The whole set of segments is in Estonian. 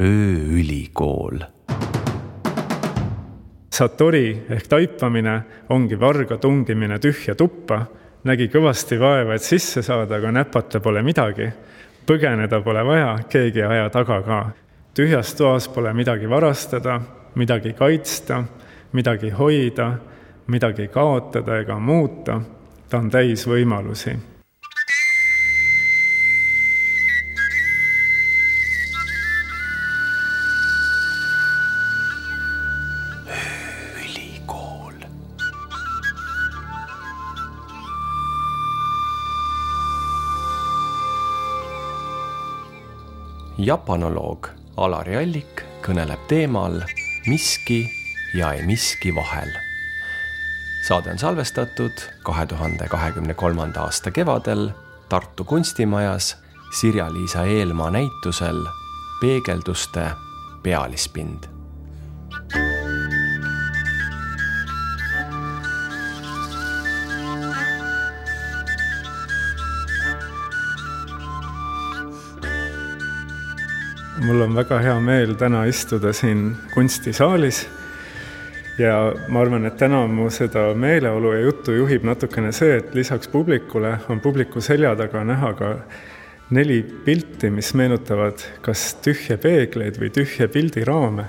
ööülikool. Satori ehk taipamine ongi varga tungimine tühja tuppa, nägi kõvasti vaeva, et sisse saada, aga näpata pole midagi. põgeneda pole vaja, keegi ei aja taga ka. tühjas toas pole midagi varastada, midagi kaitsta, midagi hoida, midagi kaotada ega muuta. ta on täis võimalusi japanoloog Alari Allik kõneleb teemal miski ja ei miski vahel. saade on salvestatud kahe tuhande kahekümne kolmanda aasta kevadel Tartu kunstimajas Sirja-Liisa Eelmaa näitusel Peegelduste pealispind mul on väga hea meel täna istuda siin kunstisaalis. Ja ma arvan, et täna mu seda meeleolu ja juttu juhib natukene see, et lisaks publikule on publiku selja taga näha ka neli pilti, mis meenutavad kas tühje peegleid või tühje pildiraame.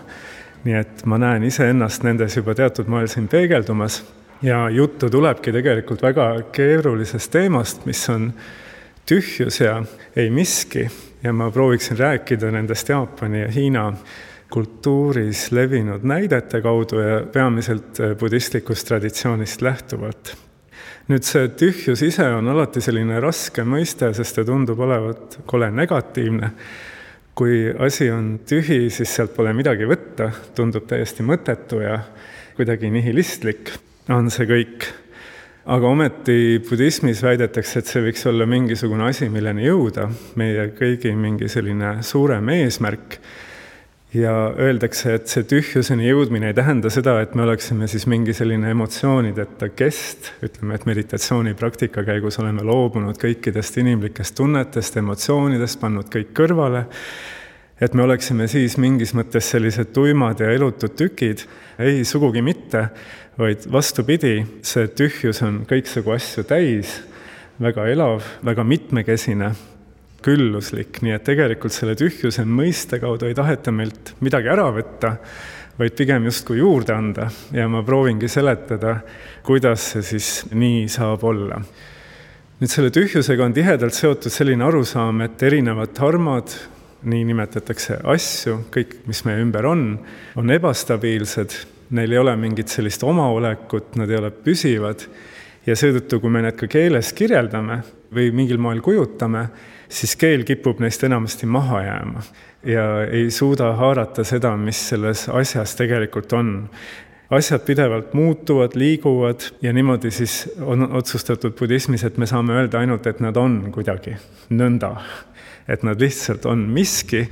nii et ma näen iseennast nendes juba teatud moel siin peegeldumas. Ja juttu tulebki tegelikult väga keerulisest teemast, mis on tühjus ja ei miski ja ma prooviksin rääkida nendest Jaapani ja Hiina kultuuris levinud näidete kaudu ja peamiselt budistlikust traditsioonist lähtuvalt. nüüd see tühjus ise on alati selline raske mõiste, sest ta tundub olevat kole negatiivne. kui asi on tühi, siis sealt pole midagi võtta, tundub täiesti mõttetu ja kuidagi nihilistlik on see kõik aga ometi budismis väidetakse, et see võiks olla mingisugune asi, milleni jõuda, meie kõigi mingi selline suurem eesmärk. ja öeldakse, et see tühjuseni jõudmine ei tähenda seda, et me oleksime siis mingi selline emotsioonideta kest, ütleme, et meditatsioonipraktika käigus oleme loobunud kõikidest inimlikest tunnetest, emotsioonidest, pannud kõik kõrvale et me oleksime siis mingis mõttes sellised tuimad ja elutud tükid. ei, sugugi mitte, vaid vastupidi, see tühjus on kõiksugu asju täis, väga elav, väga mitmekesine, külluslik, nii et tegelikult selle tühjuse mõiste kaudu ei taheta meilt midagi ära võtta, vaid pigem justkui juurde anda. Ja ma proovingi seletada, kuidas see siis nii saab olla. Nüüd selle tühjusega on tihedalt seotud selline arusaam, et erinevad harmad, nii nimetatakse asju, kõik, mis meie ümber on, on ebastabiilsed neil ei ole mingit sellist omaolekut, nad ei ole püsivad ja seetõttu, kui me need ka keeles kirjeldame või mingil moel kujutame, siis keel kipub neist enamasti maha jääma ja ei suuda haarata seda, mis selles asjas tegelikult on. asjad pidevalt muutuvad, liiguvad ja niimoodi siis on otsustatud budismis, et me saame öelda ainult, et nad on kuidagi nõnda. et nad lihtsalt on miski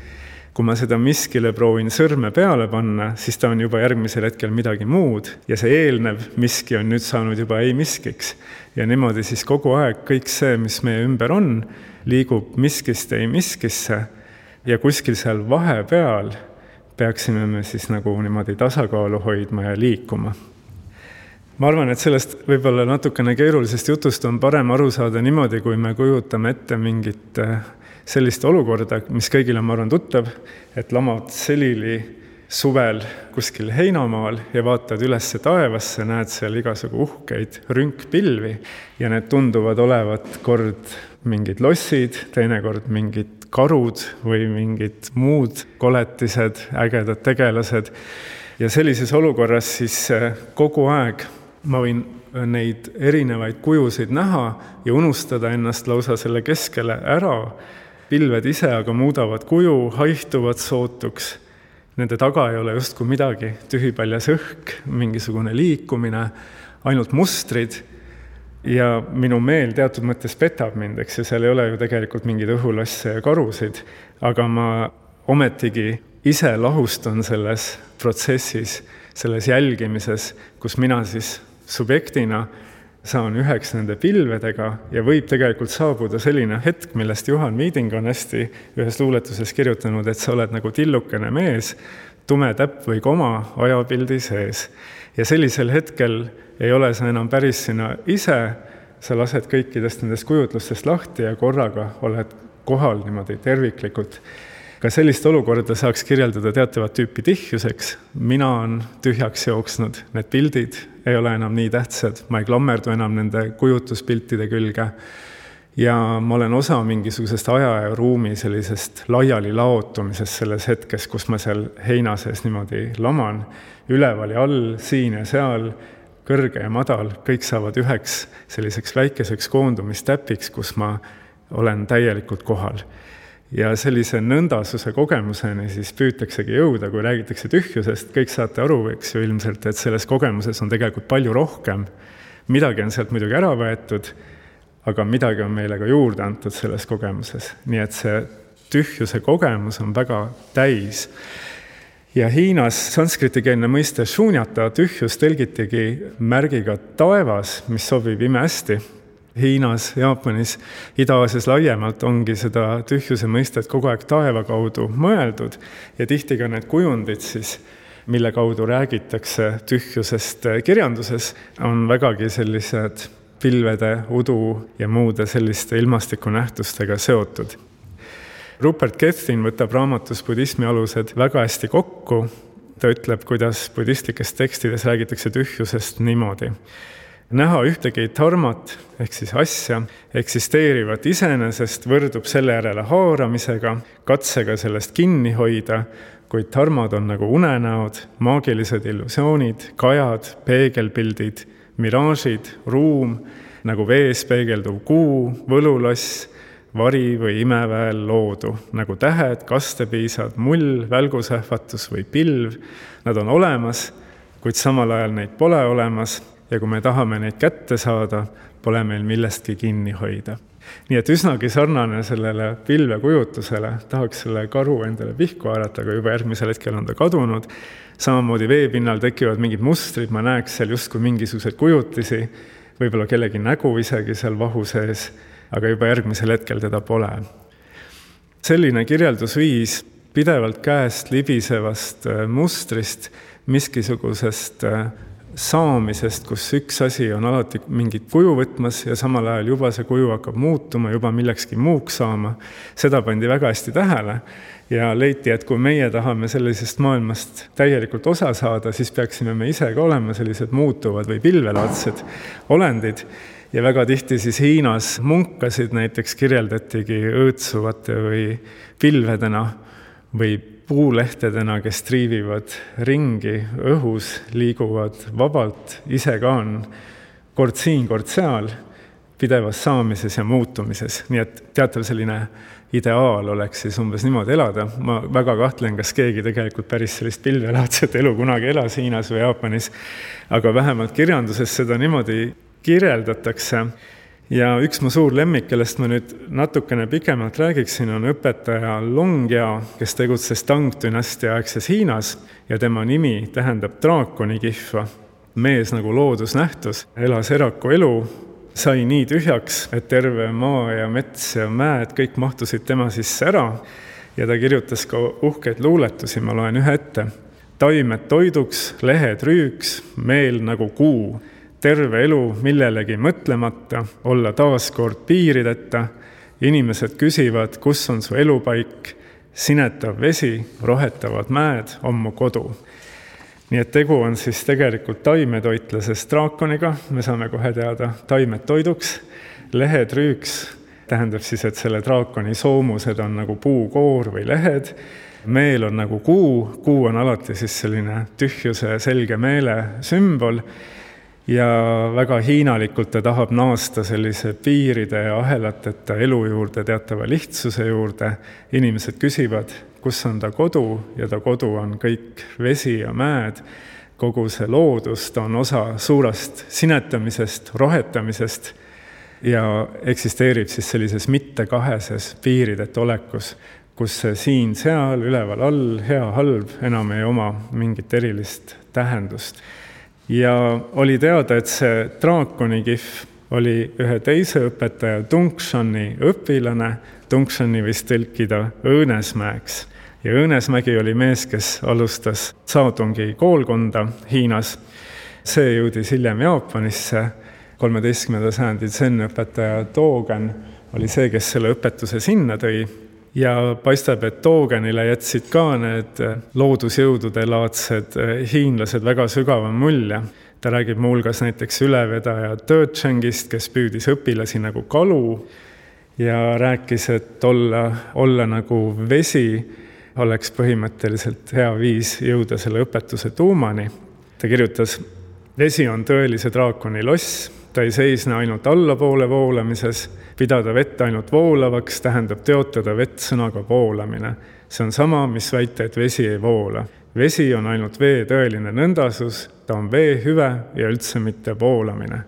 kui ma seda miskile proovin sõrme peale panna, siis ta on juba järgmisel hetkel midagi muud ja see eelnev miski on nüüd saanud juba ei miskiks. ja niimoodi siis kogu aeg kõik see, mis meie ümber on, liigub miskist ei miskisse ja kuskil seal vahepeal peaksime me siis nagu niimoodi tasakaalu hoidma ja liikuma ma arvan, et sellest võib-olla natukene keerulisest jutust on parem aru saada niimoodi, kui me kujutame ette mingit äh, sellist olukorda, mis kõigile, ma arvan, tuttav, et lamad selili suvel kuskil heinamaal ja vaatad üles taevasse, näed seal igasugu uhkeid rünkpilvi ja need tunduvad olevat kord mingid lossid, teinekord mingid karud või mingid muud koletised, ägedad tegelased. ja sellises olukorras siis äh, kogu aeg ma võin neid erinevaid kujusid näha ja unustada ennast lausa selle keskele ära pilved ise aga muudavad kuju, haihtuvad sootuks. Nende taga ei ole justkui midagi, tühipaljas õhk, mingisugune liikumine, ainult mustrid. ja minu meel teatud mõttes petab mind, eks ju, seal ei ole ju tegelikult mingeid õhulasse ja karusid, aga ma ometigi ise lahustun selles protsessis, selles jälgimises, kus mina siis subjektina saan üheks nende pilvedega ja võib tegelikult saabuda selline hetk, millest Juhan Viiding on hästi ühes luuletuses kirjutanud, et sa oled nagu tillukene mees, tume täpp või koma ajapildi sees. ja sellisel hetkel ei ole sa enam päris sina ise, sa lased kõikidest nendest kujutlustest lahti ja korraga oled kohal niimoodi terviklikult ka sellist olukorda saaks kirjeldada teatavat tüüpi tihjuseks. mina olen tühjaks jooksnud, need pildid ei ole enam nii tähtsad, ma ei klammerdu enam nende kujutluspiltide külge. ja ma olen osa mingisugusest aja ja ruumi sellisest laiali laotumisest selles hetkes, kus ma seal heina sees niimoodi laman, üleval ja all, siin ja seal, kõrge ja madal, kõik saavad üheks selliseks väikeseks koondumistäpiks, kus ma olen täielikult kohal ja sellise nõndasuse kogemuseni siis püütaksegi jõuda, kui räägitakse tühjusest, kõik saate aru, eks ju ilmselt, et selles kogemuses on tegelikult palju rohkem. midagi on sealt muidugi ära võetud, aga midagi on meile ka juurde antud selles kogemuses, nii et see tühjuse kogemus on väga täis. ja Hiinas sanskriti-keelne mõiste šuunjata, tühjus tõlgitigi märgiga taevas, mis sobib imehästi Hiinas, Jaapanis, Ida-Aasias laiemalt ongi seda tühjuse mõistet kogu aeg taeva kaudu mõeldud. Ja tihti ka need kujundid siis, mille kaudu räägitakse tühjusest kirjanduses, on vägagi sellised pilvede, udu ja muude selliste ilmastikunähtustega seotud. Rupert Gethin võtab raamatus Budismi alused väga hästi kokku, ta ütleb, kuidas budistlikes tekstides räägitakse tühjusest niimoodi näha ühtegi dharmat ehk siis asja eksisteerivat iseenesest võrdub selle järele haaramisega, katsega sellest kinni hoida, kuid dharmad on nagu unenäod, maagilised illusioonid, kajad, peegelpildid, miraažid, ruum, nagu vees peegelduv kuu, võlulass, vari või imeväel loodu, nagu tähed, kastepiisad, mull, välgusähvatus või pilv. Nad on olemas, kuid samal ajal neid pole olemas ja kui me tahame neid kätte saada, pole meil millestki kinni hoida. nii et üsnagi sarnane sellele pilvekujutusele, tahaks selle karu endale pihku haarata, aga juba järgmisel hetkel on ta kadunud. samamoodi veepinnal tekivad mingid mustrid, ma näeks seal justkui mingisuguseid kujutisi, võib-olla kellegi nägu isegi seal vahu sees, aga juba järgmisel hetkel teda pole. selline kirjeldusviis pidevalt käest libisevast äh, mustrist, miskisugusest äh, saamisest, kus üks asi on alati mingit kuju võtmas ja samal ajal juba see kuju hakkab muutuma, juba millekski muuks saama. seda pandi väga hästi tähele ja leiti, et kui meie tahame sellisest maailmast täielikult osa saada, siis peaksime me ise ka olema sellised muutuvad või pilvelaadsed olendid ja väga tihti siis Hiinas munkasid näiteks kirjeldatigi õõtsuvate või pilvedena või puulehtedena, kes triivivad ringi õhus, liiguvad vabalt, ise ka on kord siin, kord seal, pidevas saamises ja muutumises, nii et teatav selline ideaal oleks siis umbes niimoodi elada, ma väga kahtlen, kas keegi tegelikult päris sellist pilvelaadset elu kunagi elas Hiinas või Jaapanis, aga vähemalt kirjanduses seda niimoodi kirjeldatakse ja üks mu suur lemmik, kellest ma nüüd natukene pikemalt räägiksin, on õpetaja Longya, kes tegutses Tang-dünastia aegses Hiinas ja tema nimi tähendab draakoni kihva. mees nagu loodusnähtus, elas eraku elu, sai nii tühjaks, et terve maa ja mets ja mäed kõik mahtusid tema sisse ära ja ta kirjutas ka uhkeid luuletusi, ma loen ühe ette. taimed toiduks, lehed rüüks, meel nagu kuu terve elu millelegi mõtlemata, olla taaskord piirideta. inimesed küsivad, kus on su elupaik, sinetav vesi, rohetavad mäed on mu kodu. nii et tegu on siis tegelikult taimetoitlasest draakoniga, me saame kohe teada, taimed toiduks, lehed rüüks, tähendab siis, et selle draakoni soomused on nagu puukoor või lehed. Meel on nagu kuu, kuu on alati siis selline tühjuse selge meele sümbol ja väga hiinalikult ta tahab naasta sellise piiride ja ahelateta elu juurde, teatava lihtsuse juurde. inimesed küsivad, kus on ta kodu ja ta kodu on kõik vesi ja mäed, kogu see loodus, ta on osa suurest sinetamisest, rohetamisest ja eksisteerib siis sellises mittekaheses piirideta olekus, kus see siin-seal, üleval-all, hea-halb enam ei oma mingit erilist tähendust ja oli teada, et see draakoni kihv oli ühe teise õpetaja Tungshani õpilane, Tungshani võis tõlkida Õõnesmäeks. Ja Õõnesmägi oli mees, kes alustas Saadungi koolkonda Hiinas. see jõudis hiljem Jaapanisse, kolmeteistkümnenda sajandi zen-õpetaja Dogen oli see, kes selle õpetuse sinna tõi ja paistab, et Dogenile jätsid ka need loodusjõudude laadsed hiinlased väga sügava mulje ta räägib muuhulgas näiteks ülevedaja Dötšengist, kes püüdis õpilasi nagu kalu ja rääkis, et olla, olla nagu vesi oleks põhimõtteliselt hea viis jõuda selle õpetuse tuumani. ta kirjutas, vesi on tõelise draakoni loss, ta ei seisne ainult allapoole voolamises, pidada vett ainult voolavaks tähendab teotada vett sõnaga voolamine. see on sama, mis väita, et vesi ei voola vesi on ainult vee tõeline nõndasus, ta on vee hüve ja üldse mitte voolamine.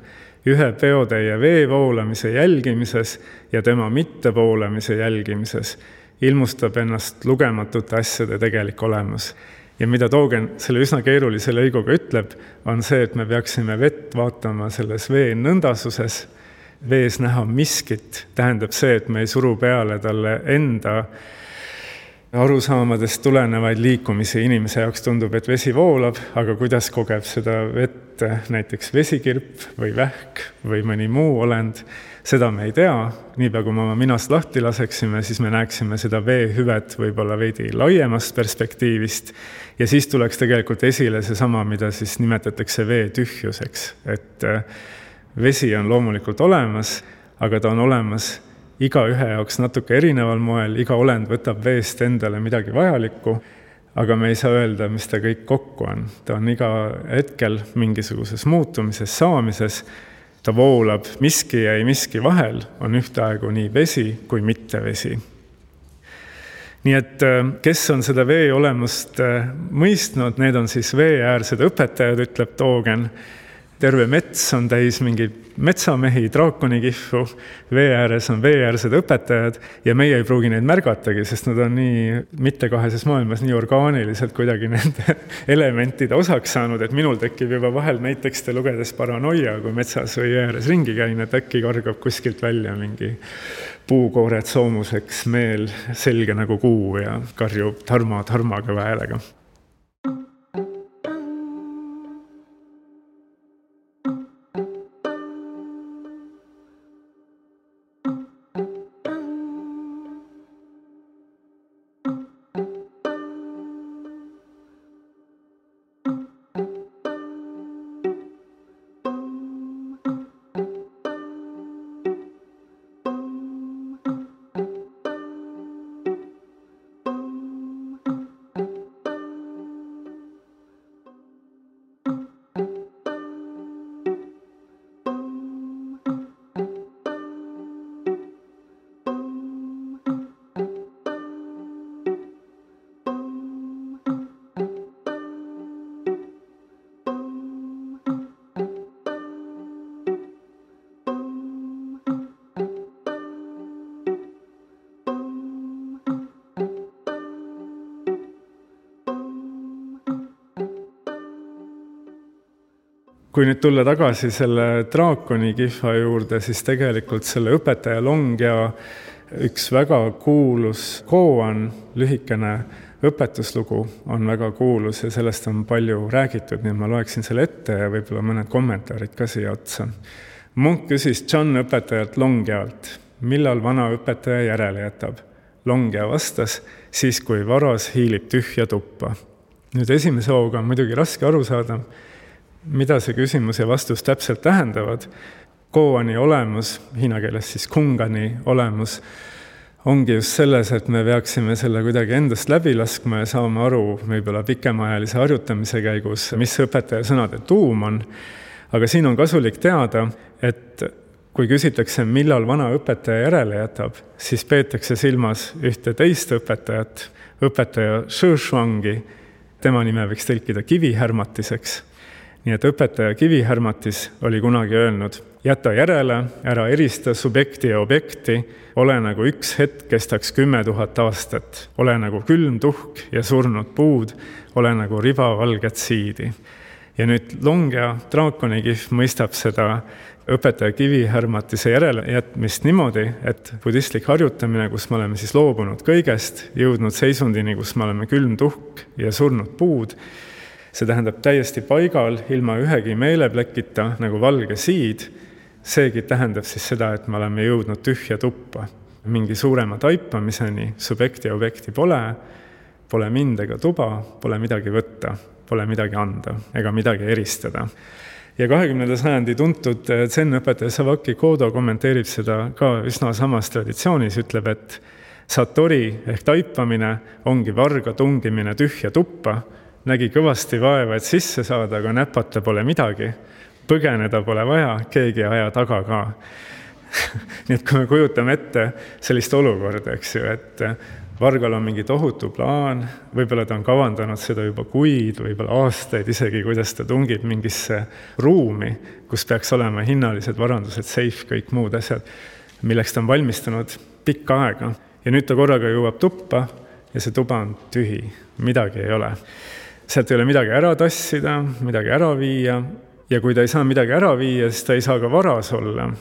ühe peotäie vee voolamise jälgimises ja tema mittevoolamise jälgimises ilmustab ennast lugematute asjade tegelik olemus. Ja mida Toogen selle üsna keerulise lõiguga ütleb, on see, et me peaksime vett vaatama selles vee nõndasuses, vees näha miskit, tähendab see, et me ei suru peale talle enda arusaamadest tulenevaid liikumisi, inimese jaoks tundub, et vesi voolab, aga kuidas kogeb seda vett näiteks vesikirp või vähk või mõni muu olend, seda me ei tea. niipea, kui me oma minast lahti laseksime, siis me näeksime seda vee hüvet võib-olla veidi laiemast perspektiivist ja siis tuleks tegelikult esile seesama, mida siis nimetatakse vee tühjuseks, et äh, vesi on loomulikult olemas, aga ta on olemas igaühe jaoks natuke erineval moel, iga olend võtab veest endale midagi vajalikku, aga me ei saa öelda, mis ta kõik kokku on. ta on iga hetkel mingisuguses muutumises, saamises, ta voolab miski ja ei miski vahel, on ühtaegu nii vesi kui mittevesi nii et äh, kes on seda vee olemust äh, mõistnud, need on siis veeäärsed õpetajad, ütleb Toogen. Terve mets on täis mingeid metsamehi, draakonikihvu, vee ääres on veeäärsed õpetajad ja meie ei pruugi neid märgatagi, sest nad on nii mittekaheses maailmas nii orgaaniliselt kuidagi nende elementide osaks saanud, et minul tekib juba vahel neid tekste lugedes paranoia, kui metsas või jõe ääres ringi käin, et äkki kargab kuskilt välja mingi puukoored soomuseks meel selge nagu kuu ja karjub Tarmo Tarmo kõva häälega kui nüüd tulla tagasi selle draakoni kihva juurde, siis tegelikult selle õpetaja Longja üks väga kuulus koon, lühikene õpetuslugu on väga kuulus ja sellest on palju räägitud, nii et ma loeksin selle ette ja võib-olla mõned kommentaarid ka siia otsa. munk küsis John õpetajalt Longjalt, millal vana õpetaja järele jätab. Longja vastas, siis kui varas hiilib tühja tuppa. nüüd esimese hooga on muidugi raske aru saada mida see küsimus ja vastus täpselt tähendavad. Koani olemus, hiina keeles siis kungani olemus, ongi just selles, et me peaksime selle kuidagi endast läbi laskma ja saama aru võib-olla pikemaajalise harjutamise käigus, mis õpetaja sõnade tuum on. aga siin on kasulik teada, et kui küsitakse, millal vana õpetaja järele jätab, siis peetakse silmas ühte teist õpetajat, õpetaja Shushuangi, tema nime võiks tõlkida kivihärmatiseks nii et õpetaja Kivihärmatis oli kunagi öelnud, jäta järele, ära erista subjekti ja objekti, ole nagu üks hetk kestaks kümme tuhat aastat, ole nagu külm tuhk ja surnud puud, ole nagu ribavalget siidi. ja nüüd Longea draakonikihv mõistab seda õpetaja kivihärmatise järelejätmist niimoodi, et budistlik harjutamine, kus me oleme siis loobunud kõigest, jõudnud seisundini, kus me oleme külm tuhk ja surnud puud, see tähendab täiesti paigal, ilma ühegi meeleplekita, nagu valge siid, seegi tähendab siis seda, et me oleme jõudnud tühja tuppa. mingi suurema taipamiseni, subjekti ja objekti pole, pole mind ega tuba, pole midagi võtta, pole midagi anda ega midagi eristada ja kahekümnenda sajandi tuntud zen-õpetaja Savaki Kodo kommenteerib seda ka üsna samas traditsioonis, ütleb, et satori ehk taipamine ongi varga tungimine tühja tuppa, nägi kõvasti vaeva, et sisse saada, aga näpata pole midagi, põgeneda pole vaja, keegi ei aja taga ka nii et kui me kujutame ette sellist olukorda, eks ju, et Vargal on mingi tohutu plaan, võib-olla ta on kavandanud seda juba kuid, võib-olla aastaid isegi, kuidas ta tungib mingisse ruumi, kus peaks olema hinnalised varandused, seif, kõik muud asjad, milleks ta on valmistunud pikka aega. ja nüüd ta korraga jõuab tuppa ja see tuba on tühi, midagi ei ole. Sealt ei ole midagi ära tassida, midagi ära viia ja kui ta ei saa midagi ära viia, siis ta ei saa ka varas olla.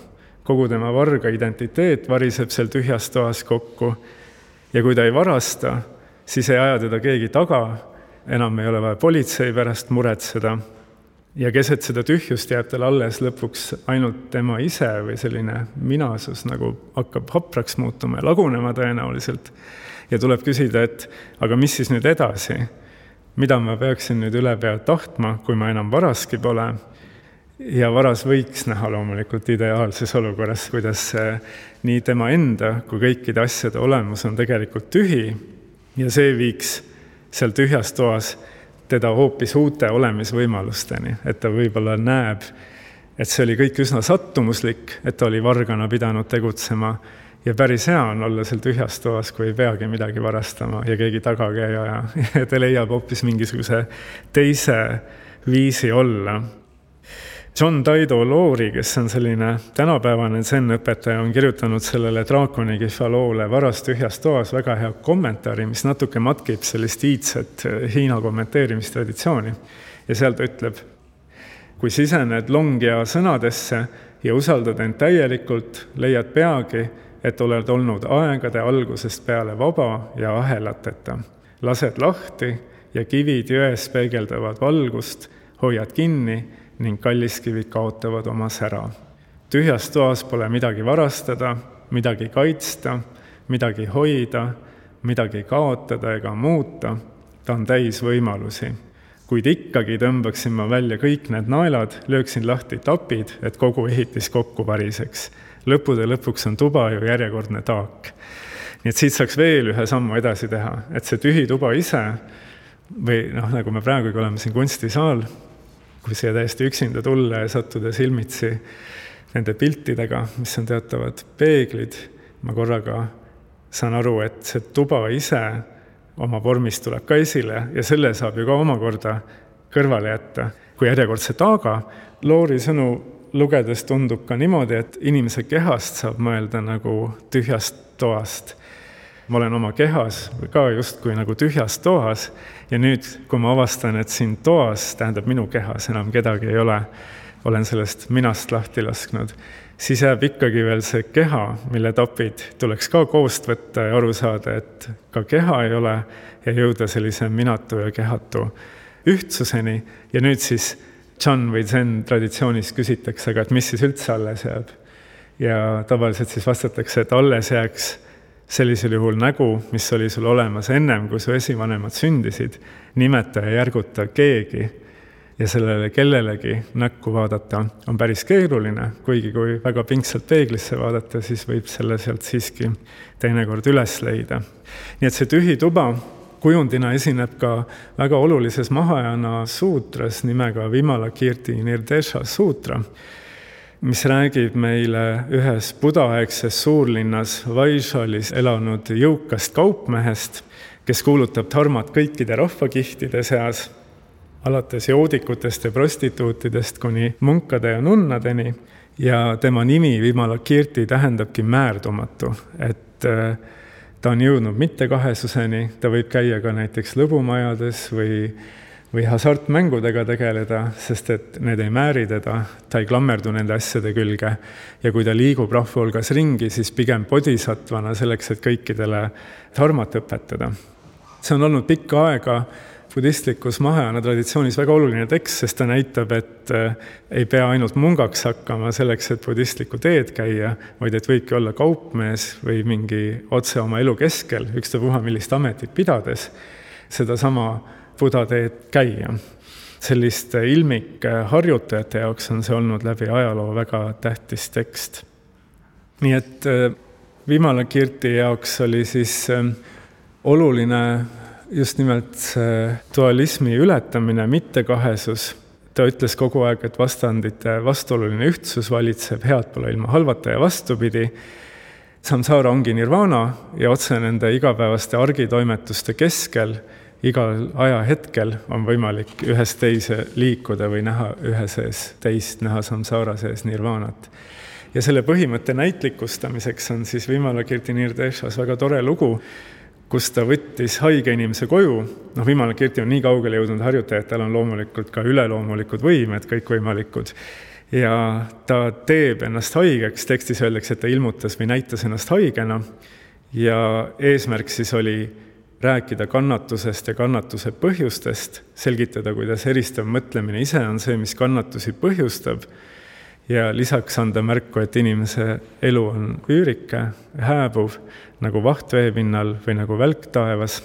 kogu tema varga identiteet variseb seal tühjas toas kokku ja kui ta ei varasta, siis ei aja teda keegi taga, enam ei ole vaja politsei pärast muretseda. ja keset seda tühjust jääb tal alles lõpuks ainult tema ise või selline minasus nagu hakkab hapraks muutuma ja lagunema tõenäoliselt. ja tuleb küsida, et aga mis siis nüüd edasi? Mida ma peaksin nüüd ülepea tahtma, kui ma enam varaski pole. Ja varas võiks näha loomulikult ideaalses olukorras, kuidas nii tema enda kui kõikide asjade olemus on tegelikult tühi. Ja see viiks seal tühjas toas teda hoopis uute olemisvõimalusteni, et ta võib-olla näeb, et see oli kõik üsna sattumuslik, et ta oli vargana pidanud tegutsema ja päris hea on olla seal tühjas toas, kui ei peagi midagi varastama ja keegi taga ei aja ja ta leiab hoopis mingisuguse teise viisi olla John Taido Loori, kes on selline tänapäevane zen-õpetaja, on kirjutanud sellele draakoni kihva loole Varas tühjas toas väga hea kommentaari, mis natuke matkib sellist iidset Hiina kommenteerimistraditsiooni. ja seal ta ütleb, kui sisened Longya sõnadesse ja usaldad end täielikult, leiad peagi, et oled olnud aegade algusest peale vaba ja ahelateta. lased lahti ja kivid jões peegeldavad valgust, hoiad kinni ning kalliskivid kaotavad oma sära. tühjas toas pole midagi varastada, midagi kaitsta, midagi hoida, midagi kaotada ega muuta, ta on täis võimalusi. kuid ikkagi tõmbaksin ma välja kõik need naelad, lööksin lahti tapid, et kogu ehitis kokku variseks. Lõppude lõpuks on tuba ju järjekordne taak. nii et siit saaks veel ühe sammu edasi teha, et see tühi tuba ise või noh, nagu me praegugi oleme siin kunstisaal, kui siia täiesti üksinda tulla ja sattuda silmitsi nende piltidega, mis on teatavad peeglid, ma korraga saan aru, et see tuba ise oma vormis tuleb ka esile ja selle saab ju ka omakorda kõrvale jätta. kui järjekordse taaga Loori sõnu lugedes tundub ka niimoodi, et inimese kehast saab mõelda nagu tühjast toast. Ma olen oma kehas ka justkui nagu tühjas toas ja nüüd, kui ma avastan, et siin toas, tähendab minu kehas enam kedagi ei ole, olen sellest minast lahti lasknud, siis jääb ikkagi veel see keha, mille tapid tuleks ka koost võtta ja aru saada, et ka keha ei ole ja jõuda sellise minatu ja kehatu ühtsuseni. Ja nüüd siis Chan või Zen traditsioonis küsitakse, aga et mis siis üldse alles jääb. ja tavaliselt siis vastatakse, et alles jääks sellisel juhul nägu, mis oli sul olemas ennem, kui su esivanemad sündisid, nimeta ja järguta keegi ja sellele kellelegi näkku vaadata on päris keeruline, kuigi kui väga pingsalt peeglisse vaadata, siis võib selle sealt siiski teinekord üles leida. nii et see tühi tuba kujundina esineb ka väga olulises Mahajana suutras nimega Vimalakirti Nirdesha suutra mis räägib meile ühes budaaegses suurlinnas Vaishalis elanud jõukast kaupmehest, kes kuulutab dharmat kõikide rahvakihtide seas, alates joodikutest ja prostituutidest kuni munkade ja nunnadeni ja tema nimi, Vimalakirti, tähendabki määrdumatu, et äh, ta on jõudnud mittekahesuseni, ta võib käia ka näiteks lõbumajades või või hasartmängudega tegeleda, sest et need ei määri teda, ta ei klammerdu nende asjade külge. ja kui ta liigub rahva hulgas ringi, siis pigem bodhisattvana selleks, et kõikidele dharmat õpetada. see on olnud pikka aega budistlikus Mahajana traditsioonis väga oluline tekst, sest ta näitab, et äh, ei pea ainult mungaks hakkama selleks, et budistlikku teed käia, vaid et võibki olla kaupmees või mingi otse oma elu keskel, ükstapuha millist ametit pidades, sedasama Buda teed käia. selliste ilmike harjutajate jaoks on see olnud läbi ajaloo väga tähtis tekst. nii et äh, Vimalakirti jaoks oli siis äh, oluline just nimelt see dualismi ületamine, mittekahesus. ta ütles kogu aeg, et vastandite vastuoluline ühtsus valitseb, head pole ilma halvata ja vastupidi. Samsara ongi nirvana ja otse nende igapäevaste argitoimetuste keskel igal ajahetkel on võimalik ühest teise liikuda või näha ühe sees teist, näha samsara sees nirvaanat. ja selle põhimõtte näitlikustamiseks on siis Vimalakirti Nirdeshas väga tore lugu, kus ta võttis haige inimese koju, noh, Vimalakirti on nii kaugele jõudnud harjutaja, et tal on loomulikult ka üleloomulikud võimed kõikvõimalikud, ja ta teeb ennast haigeks, tekstis öeldakse, et ta ilmutas või näitas ennast haigena. Ja eesmärk siis oli rääkida kannatusest ja kannatuse põhjustest, selgitada, kuidas eristav mõtlemine ise on see, mis kannatusi põhjustab, ja lisaks anda märku, et inimese elu on üürike, hääbuv, nagu vaht veepinnal või nagu välk taevas.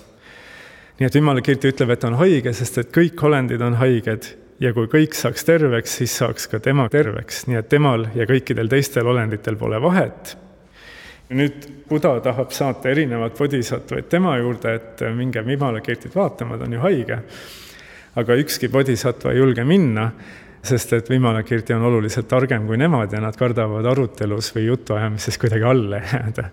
nii et Jumala kirt ütleb, et on haige, sest et kõik olendid on haiged ja kui kõik saaks terveks, siis saaks ka tema terveks, nii et temal ja kõikidel teistel olenditel pole vahet nüüd Buda tahab saata erinevad bodhisattvaid tema juurde, et minge Vimalakirtit vaatama, ta on ju haige. aga ükski bodhisattva ei julge minna, sest et Vimalakirti on oluliselt targem kui nemad ja nad kardavad arutelus või jutuajamises kuidagi alla jääda.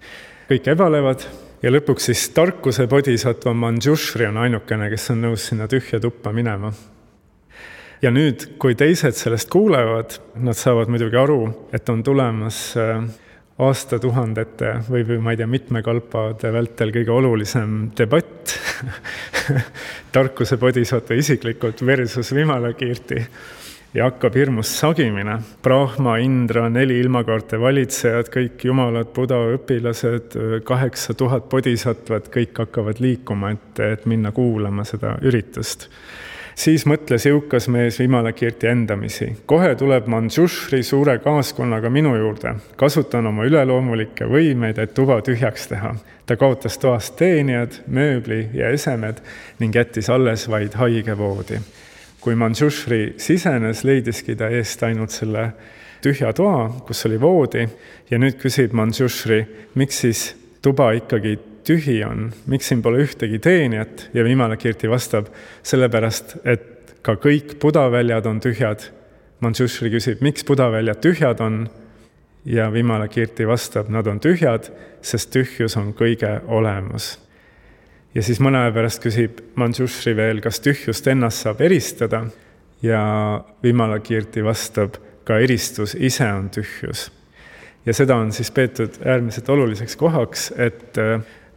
kõik ebalevad ja lõpuks siis tarkuse bodhisattva Manjushri on ainukene, kes on nõus sinna tühja tuppa minema ja nüüd, kui teised sellest kuulevad, nad saavad muidugi aru, et on tulemas äh, aastatuhandete või, või ma ei tea, mitme kalpade vältel kõige olulisem debatt tarkuse bodhisattva isiklikult versus Vimalakirti ja hakkab hirmus sagimine. Brahma, Indra, neli ilmakaarte valitsejad, kõik jumalad, buda õpilased, kaheksa tuhat bodhisattvat, kõik hakkavad liikuma, et, et minna kuulama seda üritust siis mõtles jõukas mees Vimalakirti endamisi. kohe tuleb Manjushri suure kaaskonnaga minu juurde. kasutan oma üleloomulikke võimeid, et tuba tühjaks teha. ta kaotas toast teenijad, mööbli ja esemed ning jättis alles vaid haige voodi. Kui Manjushri sisenes, leidiski ta eest ainult selle tühja toa, kus oli voodi ja nüüd küsib Manjushri, miks siis tuba ikkagi tühi on, miks siin pole ühtegi teenijat ja Vimalakirti vastab, sellepärast et ka kõik budaväljad on tühjad. Manjushri küsib, miks budaväljad tühjad on ja Vimalakirti vastab, nad on tühjad, sest tühjus on kõige olemus. Ja siis mõne aja pärast küsib Manjushri veel, kas tühjust ennast saab eristada? Ja Vimalakirti vastab, ka eristus ise on tühjus. Ja seda on siis peetud äärmiselt oluliseks kohaks, et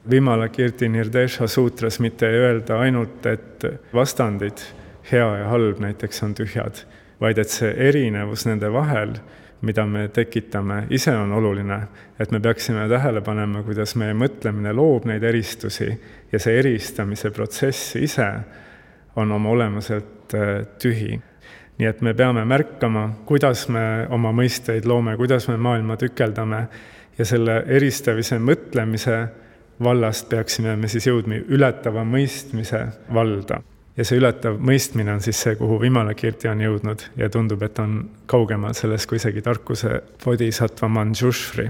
Vimalakirti Nirdesha suutras mitte ei öelda ainult, et vastandid, hea ja halb näiteks, on tühjad, vaid et see erinevus nende vahel, mida me tekitame, ise on oluline. et me peaksime tähele panema, kuidas meie mõtlemine loob neid eristusi ja see eristamise protsess ise on oma olemuselt äh, tühi nii et me peame märkama, kuidas me oma mõisteid loome, kuidas me maailma tükeldame ja selle eristamise mõtlemise vallast peaksime me siis jõudma ületava mõistmise valda. Ja see ületav mõistmine on siis see, kuhu Vimalakirti on jõudnud ja tundub, et on kaugemal sellest kui isegi tarkuse bodhisattva Manjushri.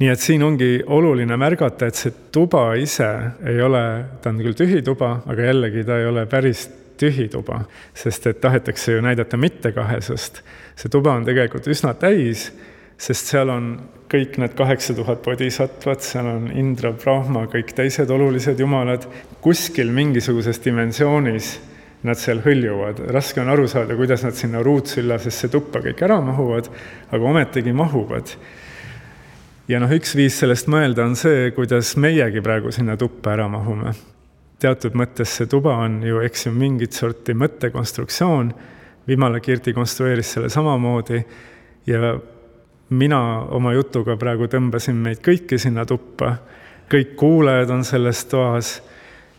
nii et siin ongi oluline märgata, et see tuba ise ei ole, ta on küll tühi tuba, aga jällegi ta ei ole päris tühi tuba, sest et tahetakse ju näidata mittekahesust. see tuba on tegelikult üsna täis, sest seal on kõik need kaheksa tuhat bodhisattvat, seal on Indra, Brahma, kõik teised olulised jumalad, kuskil mingisuguses dimensioonis nad seal hõljuvad, raske on aru saada, kuidas nad sinna ruutsüllasesse tuppa kõik ära mahuvad, aga ometigi mahuvad. ja noh, üks viis sellest mõelda on see, kuidas meiegi praegu sinna tuppa ära mahume. teatud mõttes see tuba on ju, eks ju, mingit sorti mõttekonstruktsioon, Vimala Kirti konstrueeris selle samamoodi ja mina oma jutuga praegu tõmbasin meid kõiki sinna tuppa, kõik kuulajad on selles toas.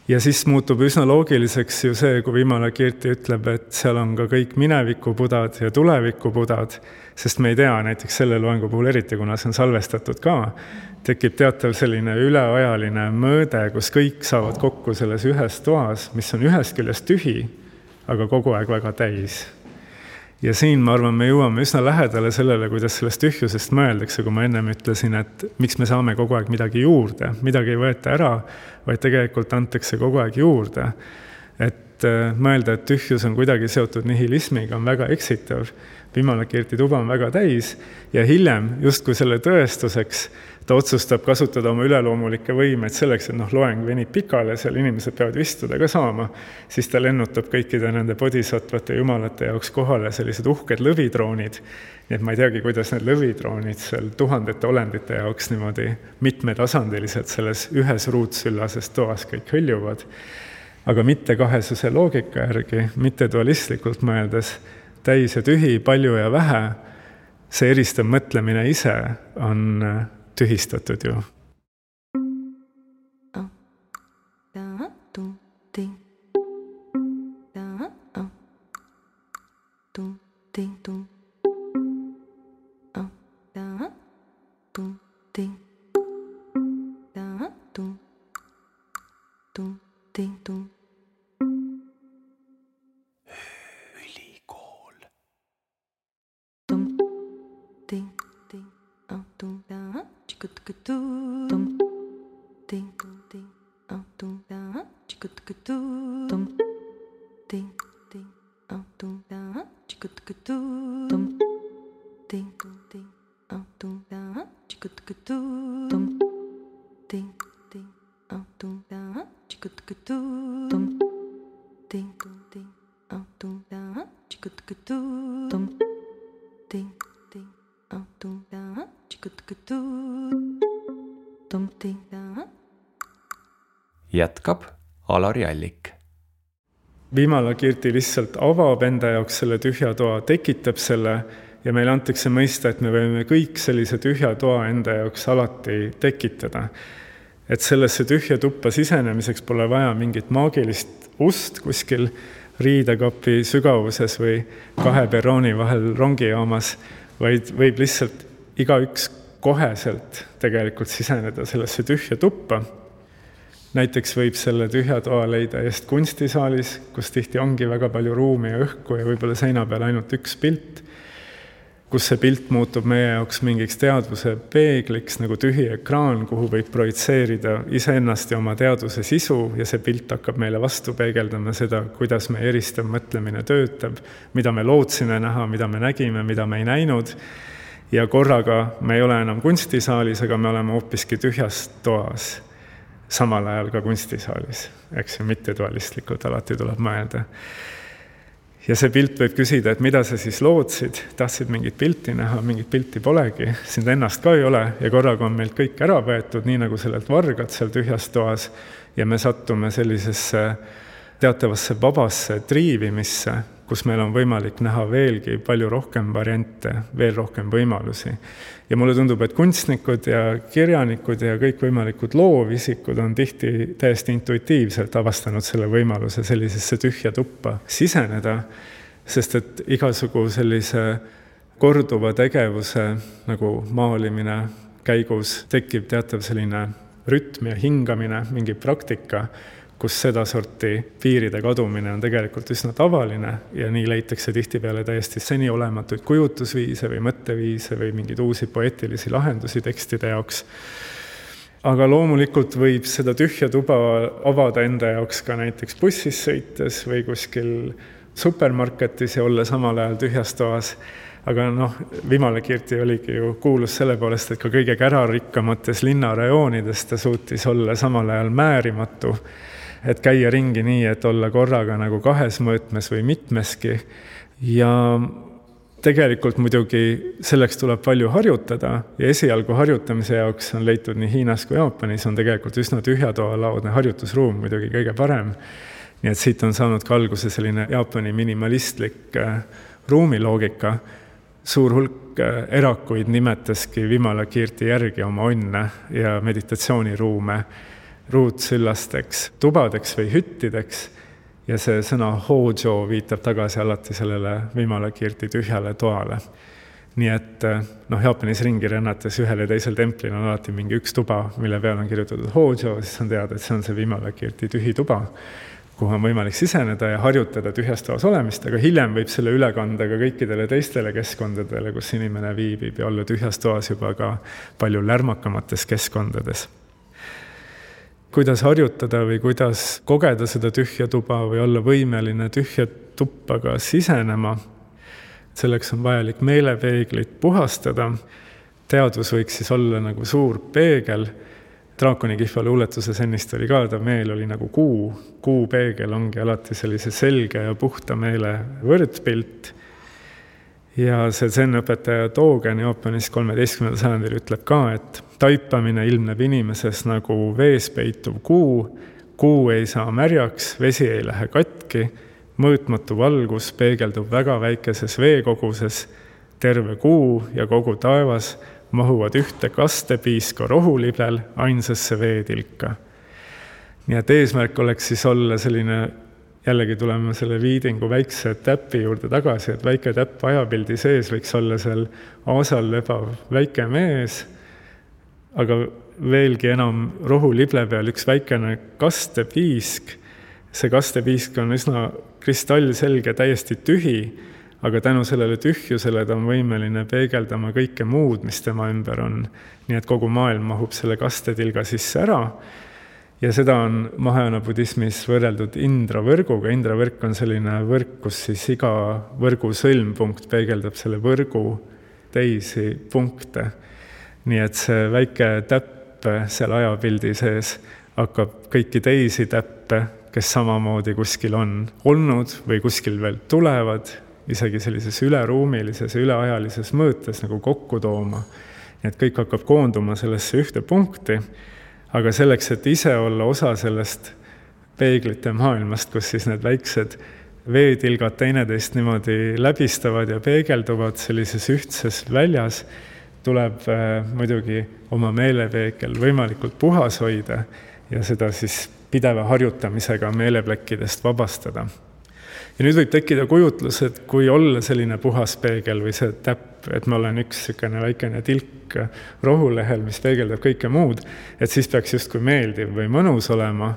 Ja siis muutub üsna loogiliseks ju see, kui Vimala Kirti ütleb, et seal on ka kõik minevikupudad ja tulevikupudad, sest me ei tea näiteks selle loengu puhul eriti, kuna see on salvestatud ka, tekib teatav selline üleajaline mõõde, kus kõik saavad kokku selles ühes toas, mis on ühest küljest tühi, aga kogu aeg väga täis ja siin ma arvan, me jõuame üsna lähedale sellele, kuidas sellest tühjusest mõeldakse, kui ma ennem ütlesin, et miks me saame kogu aeg midagi juurde, midagi ei võeta ära, vaid tegelikult antakse kogu aeg juurde. et äh, mõelda, et tühjus on kuidagi seotud nihilismiga, on väga eksitav. Vimalakirti tuba on väga täis ja hiljem justkui selle tõestuseks ta otsustab kasutada oma üleloomulikke võimeid selleks, et noh, loeng venib pikale, seal inimesed peavad istuda ka saama, siis ta lennutab kõikide nende bodhisattvate jumalate jaoks kohale sellised uhked lõvidroonid. nii et ma ei teagi, kuidas need lõvidroonid seal tuhandete olendite jaoks niimoodi mitmetasandiliselt selles ühes ruutsüllases toas kõik hõljuvad. aga mitte kahesuse loogika järgi, mitte dualistlikult mõeldes, täis ja tühi, palju ja vähe, see eristav mõtlemine ise on tühistatud ju. Jätkab Alari Allik. Vimala Kirti lihtsalt avab enda jaoks selle tühja toa, tekitab selle ja meile antakse mõista, et me võime kõik sellise tühja toa enda jaoks alati tekitada. et sellesse tühja tuppa sisenemiseks pole vaja mingit maagilist ust kuskil riidekapi sügavuses või kahe perrooni vahel rongijaamas, vaid võib lihtsalt igaüks koheselt tegelikult siseneda sellesse tühja tuppa. Näiteks võib selle tühja toa leida just kunstisaalis, kus tihti ongi väga palju ruumi ja õhku ja võib-olla seina peal ainult üks pilt, kus see pilt muutub meie jaoks mingiks teadvuse peegliks nagu tühi ekraan, kuhu võib projitseerida iseennast ja oma teadvuse sisu ja see pilt hakkab meile vastu peegeldama seda, kuidas meie eristav mõtlemine töötab, mida me lootsime näha, mida me nägime, mida me ei näinud ja korraga me ei ole enam kunstisaalis, aga me oleme hoopiski tühjas toas. Samal ajal ka kunstisaalis, eks ju, mittedualistlikult alati tuleb mõelda. ja see pilt võib küsida, et mida sa siis lootsid, tahtsid mingit pilti näha, mingit pilti polegi, sind ennast ka ei ole ja korraga on meilt kõik ära võetud, nii nagu sellelt vargad seal tühjas toas. Ja me sattume sellisesse teatavasse vabasse triivimisse kus meil on võimalik näha veelgi palju rohkem variante, veel rohkem võimalusi. ja mulle tundub, et kunstnikud ja kirjanikud ja kõikvõimalikud loovisikud on tihti täiesti intuitiivselt avastanud selle võimaluse sellisesse tühja tuppa siseneda, sest et igasugu sellise korduva tegevuse nagu maalimine käigus tekib teatav selline rütm ja hingamine, mingi praktika kus sedasorti piiride kadumine on tegelikult üsna tavaline ja nii leitakse tihtipeale täiesti seniolematuid kujutusviise või mõtteviise või mingeid uusi poeetilisi lahendusi tekstide jaoks. aga loomulikult võib seda tühja tuba avada enda jaoks ka näiteks bussis sõites või kuskil supermarketis ja olla samal ajal tühjas toas aga noh, Vimalekirti oligi ju kuulus selle poolest, et ka kõige kärarikkamates linnarajoonides ta suutis olla samal ajal määrimatu et käia ringi nii, et olla korraga nagu kahes mõõtmes või mitmeski. ja tegelikult muidugi selleks tuleb palju harjutada ja esialgu harjutamise jaoks on leitud nii Hiinas kui Jaapanis on tegelikult üsna tühjatoalaadne harjutusruum muidugi kõige parem. nii et siit on saanud ka alguse selline Jaapani minimalistlik äh, ruumiloogika. suur hulk äh, erakuid nimetaski Vimalakirti järgi oma onne ja meditatsiooniruume ruutsüllasteks tubadeks või hüttideks ja see sõna hojo viitab tagasi alati sellele Vimalakirti tühjale toale. nii et noh, Jaapanis ringi rännates ühel ja teisel templil on alati mingi üks tuba, mille peale on kirjutatud hojo, siis on teada, et see on see Vimalakirti tühi tuba, kuhu on võimalik siseneda ja harjutada tühjas toas olemist, aga hiljem võib selle üle kanda ka kõikidele teistele keskkondadele, kus inimene viibib ja olla tühjas toas juba ka palju lärmakamates keskkondades kuidas harjutada või kuidas kogeda seda tühja tuba või olla võimeline tühja tuppa ka sisenema. selleks on vajalik meelepeeglit puhastada. teadvus võiks siis olla nagu suur peegel. draakoni kihva luuletuses ennist oli ka, ta meel oli nagu kuu, kuupeegel ongi alati sellise selge ja puhta meele võrdpilt ja see zen-õpetaja Dogen Jaapanis kolmeteistkümnendal sajandil ütleb ka, et taipamine ilmneb inimeses nagu vees peituv kuu, kuu ei saa märjaks, vesi ei lähe katki, mõõtmatu valgus peegeldub väga väikeses veekoguses, terve kuu ja kogu taevas mahuvad ühte kastepiiska rohulibel ainsasse veetilka. nii et eesmärk oleks siis olla selline jällegi tuleme selle viidingu väikse täpi juurde tagasi, et väike täpp ajapildi sees võiks olla seal aasal lebav väike mees, aga veelgi enam rohulible peal üks väikene kastepiisk. see kastepiisk on üsna kristallselge, täiesti tühi, aga tänu sellele tühjusele ta on võimeline peegeldama kõike muud, mis tema ümber on. nii et kogu maailm mahub selle kastetilga sisse ära ja seda on Mahajana budismis võrreldud Indra võrguga, Indra võrk on selline võrk, kus siis iga võrgu sõlmpunkt peegeldab selle võrgu teisi punkte. nii et see väike täpp seal ajapildi sees hakkab kõiki teisi täppe, kes samamoodi kuskil on olnud või kuskil veel tulevad, isegi sellises üleruumilises ja üleajalises mõõtes nagu kokku tooma. nii et kõik hakkab koonduma sellesse ühte punkti aga selleks, et ise olla osa sellest peeglite maailmast, kus siis need väiksed veetilgad teineteist niimoodi läbistavad ja peegelduvad sellises ühtses väljas, tuleb äh, muidugi oma meelepeegel võimalikult puhas hoida ja seda siis pideva harjutamisega meeleplekkidest vabastada ja nüüd võib tekkida kujutlus, et kui olla selline puhas peegel või see täpp, et ma olen üks niisugune väikene tilk rohulehel, mis peegeldab kõike muud, et siis peaks justkui meeldiv või mõnus olema,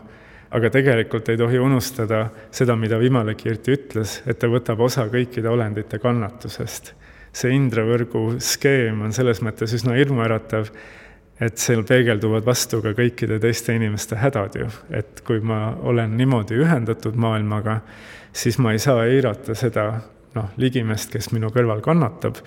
aga tegelikult ei tohi unustada seda, mida Vimalekirti ütles, et ta võtab osa kõikide olendite kannatusest. see Indra võrgu skeem on selles mõttes üsna hirmuäratav, et seal peegelduvad vastu ka kõikide teiste inimeste hädad ju, et kui ma olen niimoodi ühendatud maailmaga, siis ma ei saa eirata seda noh, ligimest, kes minu kõrval kannatab,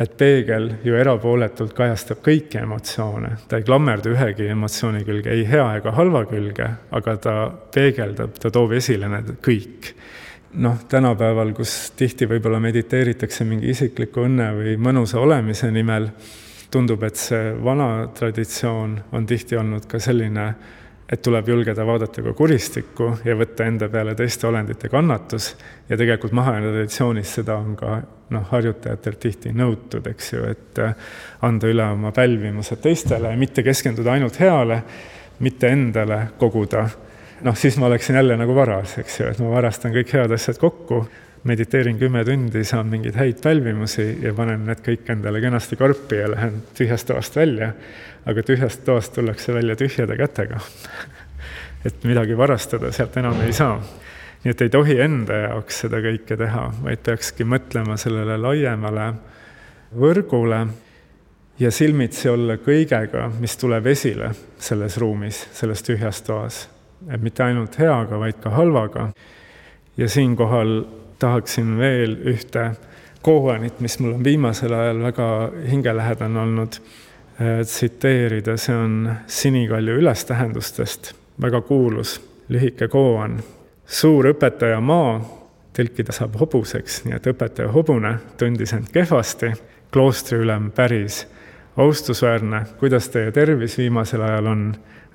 et peegel ju erapooletult kajastab kõiki emotsioone, ta ei klammerdu ühegi emotsiooni külge, ei hea ega halva külge, aga ta peegeldab, ta toob esile need kõik. noh, tänapäeval, kus tihti võib-olla mediteeritakse mingi isikliku õnne või mõnusa olemise nimel, tundub, et see vana traditsioon on tihti olnud ka selline et tuleb julgeda vaadata ka kuristikku ja võtta enda peale teiste olendite kannatus ja tegelikult Mahajana traditsioonis seda on ka noh, harjutajatelt tihti nõutud, eks ju, et äh, anda üle oma pälvimused teistele, mitte keskenduda ainult heale, mitte endale koguda. noh, siis ma oleksin jälle nagu varas, eks ju, et ma varastan kõik head asjad kokku, mediteerin kümme tundi, saan mingeid häid pälvimusi ja panen need kõik endale kenasti karpi ja lähen tühjast toast välja aga tühjast toast tullakse välja tühjade kätega et midagi varastada sealt enam ei saa. nii et ei tohi enda jaoks seda kõike teha, vaid peakski mõtlema sellele laiemale võrgule ja silmitsi olla kõigega, mis tuleb esile selles ruumis, selles tühjas toas. et mitte ainult heaga, vaid ka halvaga. ja siinkohal tahaksin veel ühte kohanit, mis mul on viimasel ajal väga hingelähedane olnud Äh, tsiteerida, see on Sinikalju ülestähendustest. Väga kuulus lühike koon. suur õpetaja maa, tõlkida saab hobuseks, nii et õpetaja hobune tundis end kehvasti, kloostriülem päris. Austusväärne, kuidas teie tervis viimasel ajal on,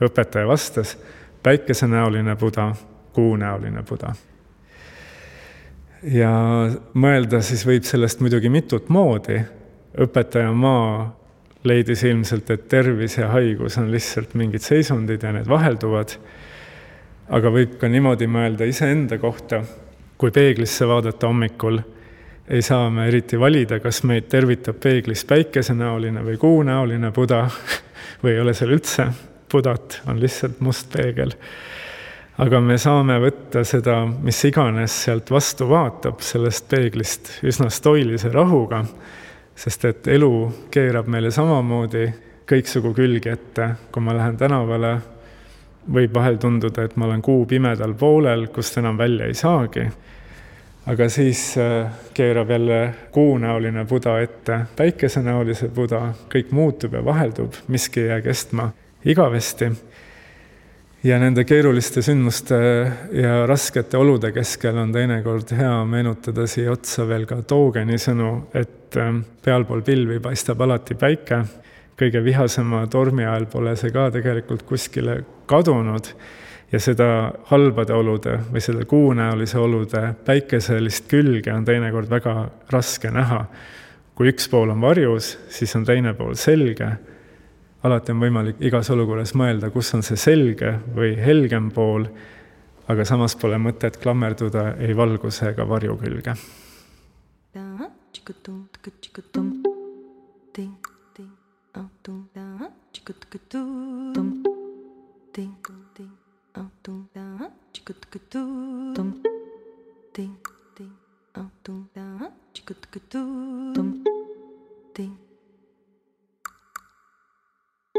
õpetaja vastas, päikesenäoline Buda, kuunäoline Buda. Ja mõelda siis võib sellest muidugi mitut moodi, õpetaja maa leidis ilmselt, et tervis ja haigus on lihtsalt mingid seisundid ja need vahelduvad, aga võib ka niimoodi mõelda iseenda kohta, kui peeglisse vaadata hommikul ei saa me eriti valida, kas meid tervitab peeglis päikesenäoline või kuunäoline Buda või ei ole seal üldse Budat, on lihtsalt must peegel. Aga me saame võtta seda, mis iganes sealt vastu vaatab, sellest peeglist üsna stoilise rahuga, sest et elu keerab meile samamoodi kõiksugu külgi ette, kui ma lähen tänavale, võib vahel tunduda, et ma olen kuu pimedal poolel, kust enam välja ei saagi aga siis äh, keerab jälle kuunäoline Buda ette päikesenäolise Buda, kõik muutub ja vaheldub, miski ei jää kestma igavesti. Ja nende keeruliste sündmuste ja raskete olude keskel on teinekord hea meenutada siia otsa veel ka Togeni sõnu, et äh, pealpool pilvi paistab alati päike, kõige vihasema tormi ajal pole see ka tegelikult kuskile kadunud ja seda halbade olude või selle kuunäolise olude päikeselist külge on teinekord väga raske näha. kui üks pool on varjus, siis on teine pool selge. Alati on võimalik igas olukorras mõelda, kus on see selge või helgem pool, aga samas pole mõtet klammerduda ei valguse ega varju külge. ting,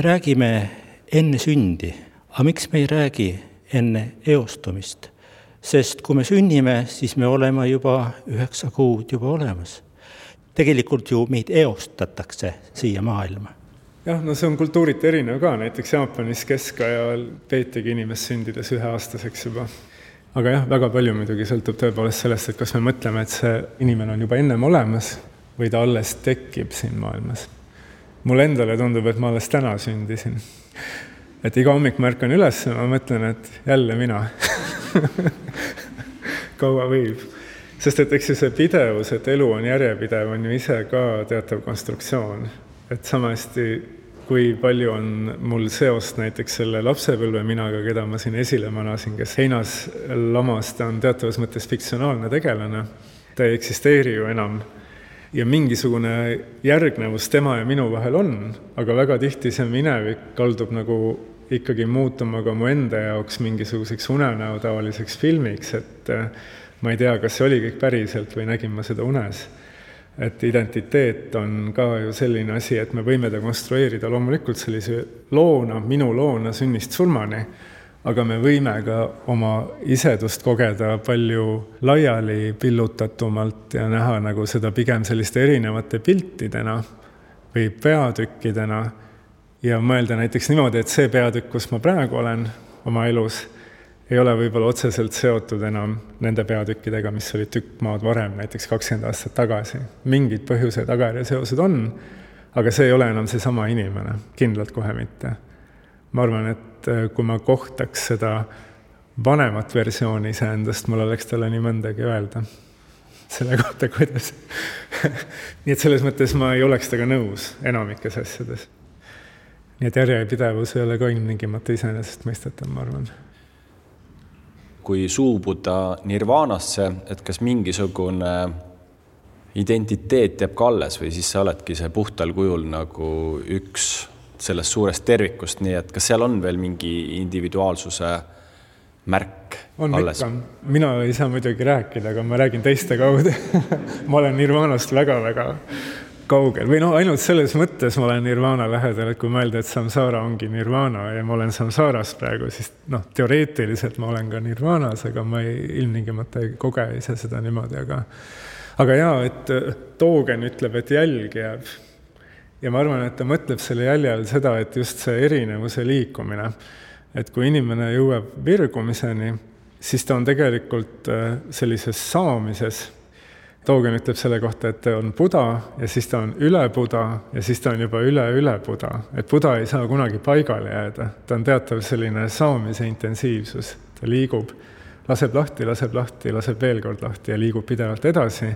me räägime enne sündi, aga miks me ei räägi enne eostumist? sest kui me sünnime, siis me oleme juba üheksa kuud juba olemas. tegelikult ju meid eostatakse siia maailma. jah, no see on kultuuriti erinev ka, näiteks Jaapanis keskajal peetigi inimest sündides üheaastaseks juba. aga jah, väga palju muidugi sõltub tõepoolest sellest, et kas me mõtleme, et see inimene on juba ennem olemas või ta alles tekib siin maailmas mulle endale tundub, et ma alles täna sündisin. et iga hommik ma ärkan üles ja ma mõtlen, et jälle mina kaua võib. sest et eks ju see pidevus, et elu on järjepidev, on ju ise ka teatav konstruktsioon. et sama hästi, kui palju on mul seost näiteks selle lapsepõlve minaga, keda ma siin esile manasin, kes heinas lamas, ta on teatavas mõttes fiktsionaalne tegelane. ta ei eksisteeri ju enam ja mingisugune järgnevus tema ja minu vahel on, aga väga tihti see minevik kaldub nagu ikkagi muutuma ka mu enda jaoks mingisuguseks unenäo taoliseks filmiks, et äh, ma ei tea, kas see oli kõik päriselt või nägin ma seda unes. et identiteet on ka ju selline asi, et me võime ta konstrueerida loomulikult sellise loona, minu loona sünnist surmani aga me võime ka oma isedust kogeda palju laiali pillutatumalt ja näha nagu seda pigem selliste erinevate piltidena või peatükkidena ja mõelda näiteks niimoodi, et see peatükk, kus ma praegu olen oma elus, ei ole võib-olla otseselt seotud enam nende peatükkidega, mis olid tükk maad varem, näiteks kakskümmend aastat tagasi. mingid põhjuse tagajärje seosed on, aga see ei ole enam seesama inimene, kindlalt kohe mitte. ma arvan, et et äh, kui ma kohtaks seda vanemat versiooni iseendast, mul oleks talle nii mõndagi öelda selle kohta, kuidas nii et selles mõttes ma ei oleks temaga nõus enamikes asjades. nii et järjepidevus ei ole ka ilmtingimata iseenesestmõistetav, ma arvan. kui suubuda nirvaanasse, et kas mingisugune identiteet jääb ka alles või siis sa oledki see puhtal kujul nagu üks sellest suurest tervikust, nii et kas seal on veel mingi individuaalsuse märk on alles? mina ei saa muidugi rääkida, aga ma räägin teiste kaudu. Ma olen Nirvanast väga-väga kaugel. Või noh, ainult selles mõttes ma olen Nirvana lähedal, et kui mõelda, et samsara ongi Nirvana ja ma olen samsaras praegu, siis noh, teoreetiliselt ma olen ka Nirvanas, aga ma ei, ilmtingimata ei koge ise seda niimoodi, aga aga jaa, et Toogen ütleb, et jälg jääb ja ma arvan, et ta mõtleb selle jälje all seda, et just see erinevuse liikumine, et kui inimene jõuab virgumiseni, siis ta on tegelikult äh, sellises saamises. Toogen ütleb selle kohta, et on Buda ja siis ta on üle Buda ja siis ta on juba üle-üle Buda. et Buda ei saa kunagi paigale jääda, ta on teatav selline saamise intensiivsus, ta liigub, laseb lahti, laseb lahti, laseb veel kord lahti ja liigub pidevalt edasi.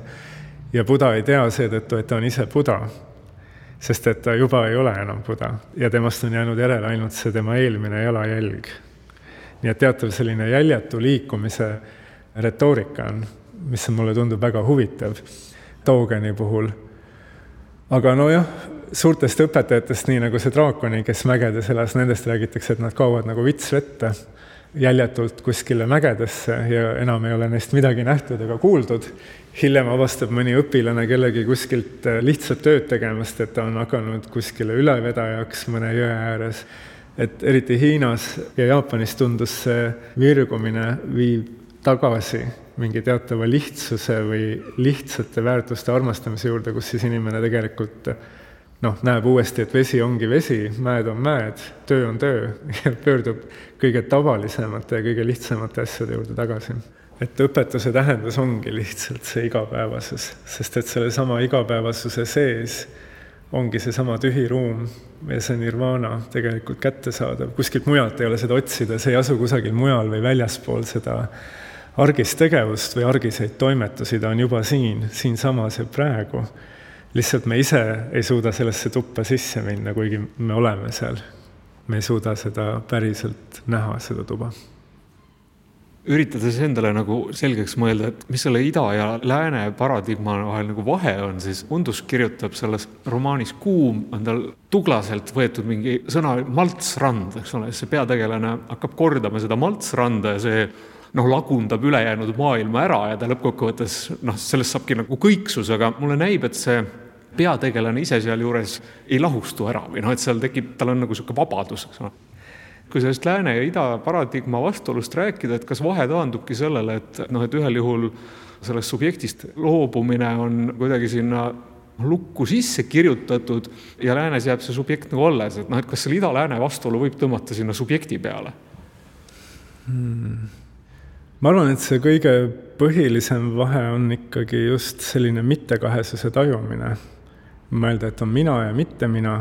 ja Buda ei tea seetõttu, et ta on ise Buda sest et ta juba ei ole enam Buda ja temast on jäänud järele ainult see tema eelmine jalajälg. nii et teatav selline jäljetu liikumise retoorika on, mis mulle tundub väga huvitav Togeni puhul. aga nojah, suurtest õpetajatest, nii nagu see draakoni, kes mägedes elas, nendest räägitakse, et nad kaovad nagu vits vette jäljetult kuskile mägedesse ja enam ei ole neist midagi nähtud ega kuuldud hiljem avastab mõni õpilane kellegi kuskilt äh, lihtsat tööd tegemast, et ta on hakanud kuskile ülevedajaks mõne jõe ääres. et eriti Hiinas ja Jaapanis tundus see virgumine viib tagasi mingi teatava lihtsuse või lihtsate väärtuste armastamise juurde, kus siis inimene tegelikult noh, näeb uuesti, et vesi ongi vesi, mäed on mäed, töö on töö. Ja pöördub kõige tavalisemate ja kõige lihtsamate asjade juurde tagasi. Et õpetuse tähendus ongi lihtsalt see igapäevasus, sest et sellesama igapäevasuse sees ongi seesama tühi ruum ja see nirvana tegelikult kättesaadav, kuskilt mujalt ei ole seda otsida, see ei asu kusagil mujal või väljaspool seda argist tegevust või argiseid toimetusi, ta on juba siin, siinsamas ja praegu. Lihtsalt me ise ei suuda sellesse tuppa sisse minna, kuigi me oleme seal. me ei suuda seda päriselt näha, seda tuba üritades endale nagu selgeks mõelda, et mis selle ida ja lääne paradigma vahel nagu vahe on, siis Undus kirjutab selles romaanis Kuum, on tal tuglaselt võetud mingi sõna maltsrand, eks ole, see peategelane hakkab kordama seda maltsranda ja see noh, lagundab ülejäänud maailma ära ja ta lõppkokkuvõttes noh, sellest saabki nagu kõiksus, aga mulle näib, et see peategelane ise sealjuures ei lahustu ära või noh, et seal tekib, tal on nagu niisugune vabadus, eks ole kui sellest lääne ja ida paradigma vastuolust rääkida, et kas vahe taandubki sellele, et noh, et ühel juhul sellest subjektist loobumine on kuidagi sinna lukku sisse kirjutatud ja läänes jääb see subjekt nagu alles, et noh, et kas selle ida-lääne vastuolu võib tõmmata sinna subjekti peale hmm.? ma arvan, et see kõige põhilisem vahe on ikkagi just selline mittekahesuse tajumine. Mõelda, et on mina ja mitte mina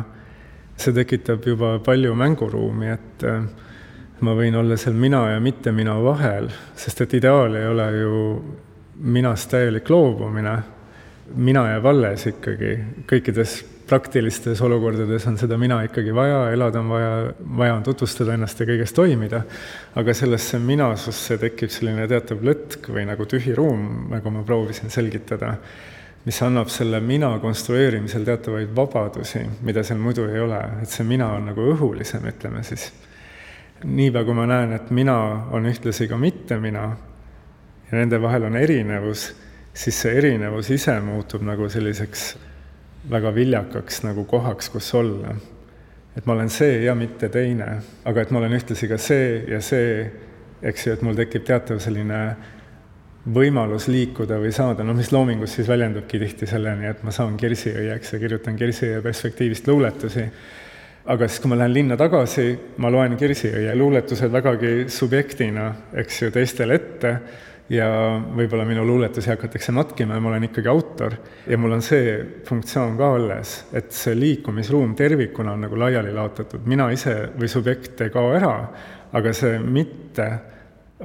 see tekitab juba palju mänguruumi, et äh, ma võin olla seal mina ja mitte mina vahel, sest et ideaal ei ole ju minast täielik loobumine, mina jääb alles ikkagi, kõikides praktilistes olukordades on seda mina ikkagi vaja, elada on vaja, vaja on tutvustada ennast ja kõiges toimida, aga sellesse minasusse tekib selline teatav lõtk või nagu tühi ruum, nagu ma proovisin selgitada mis annab selle mina konstrueerimisel teatavaid vabadusi, mida seal muidu ei ole, et see mina on nagu õhulisem, ütleme siis. niipea, kui ma näen, et mina on ühtlasi ka mitte mina ja nende vahel on erinevus, siis see erinevus ise muutub nagu selliseks väga viljakaks nagu kohaks, kus olla. et ma olen see ja mitte teine, aga et ma olen ühtlasi ka see ja see, eks ju, et mul tekib teatav selline võimalus liikuda või saada, noh, mis loomingus siis väljendubki tihti selleni, et ma saan Kirsiõieks ja kirjutan Kirsiõie perspektiivist luuletusi. aga siis, kui ma lähen linna tagasi, ma loen Kirsiõie luuletused vägagi subjektina, eks ju, teistele ette. Ja võib-olla minu luuletusi hakatakse matkima ja ma olen ikkagi autor. Ja mul on see funktsioon ka alles, et see liikumisruum tervikuna on nagu laiali laotatud, mina ise või subjekt ei kao ära, aga see mitte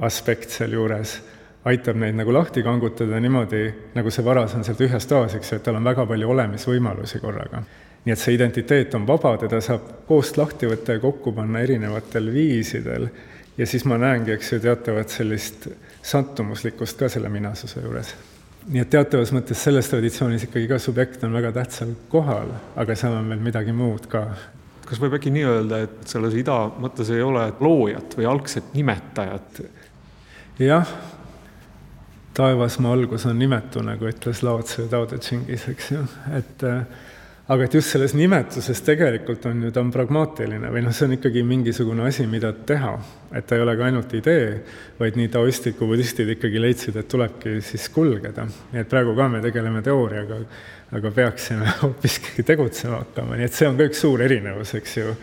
aspekt sealjuures aitab neid nagu lahti kangutada niimoodi, nagu see varas on seal tühjas toas, eks ju, et tal on väga palju olemisvõimalusi korraga. nii et see identiteet on vaba, teda saab koost lahti võtta ja kokku panna erinevatel viisidel ja siis ma näengi, eks ju, teatavat sellist santumuslikkust ka selle minasuse juures. nii et teatavas mõttes selles traditsioonis ikkagi ka subjekt on väga tähtsal kohal, aga seal on veel midagi muud ka. kas võib äkki nii öelda, et selles ida mõttes ei ole loojat või algset nimetajat? jah, taevasmaa algus on nimetu, nagu ütles Lao Tse Tao Te Chingis, eks ju, et äh, aga et just selles nimetuses tegelikult on ju, ta on pragmaatiline või noh, see on ikkagi mingisugune asi, mida teha. et ta ei ole ka ainult idee, vaid nii taoistid kui budistid ikkagi leidsid, et tulebki siis kulgeda. nii et praegu ka me tegeleme teooriaga, aga peaksime hoopiski tegutsema hakkama, nii et see on ka üks suur erinevus, eks ju.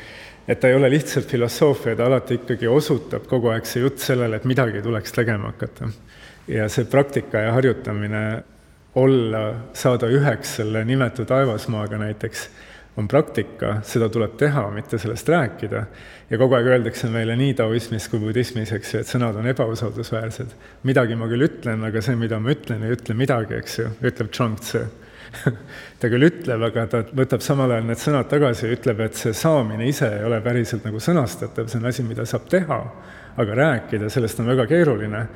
et ta ei ole lihtsalt filosoofia, ta alati ikkagi osutab kogu aeg see jutt sellele, et midagi tuleks tegema hakata. Ja see praktika ja harjutamine olla, saada üheks selle nimetu taevasmaaga näiteks, on praktika, seda tuleb teha, mitte sellest rääkida. ja kogu aeg öeldakse meile nii taoismis kui budismis, eks ju, et sõnad on ebausaldusväärsed. midagi ma küll ütlen, aga see, mida ma ütlen, ei ütle midagi, eks ju, ütleb Chuang-Tzu ta küll ütleb, aga ta võtab samal ajal need sõnad tagasi ja ütleb, et see saamine ise ei ole päriselt nagu sõnastatav, see on asi, mida saab teha, aga rääkida sellest on väga keeruline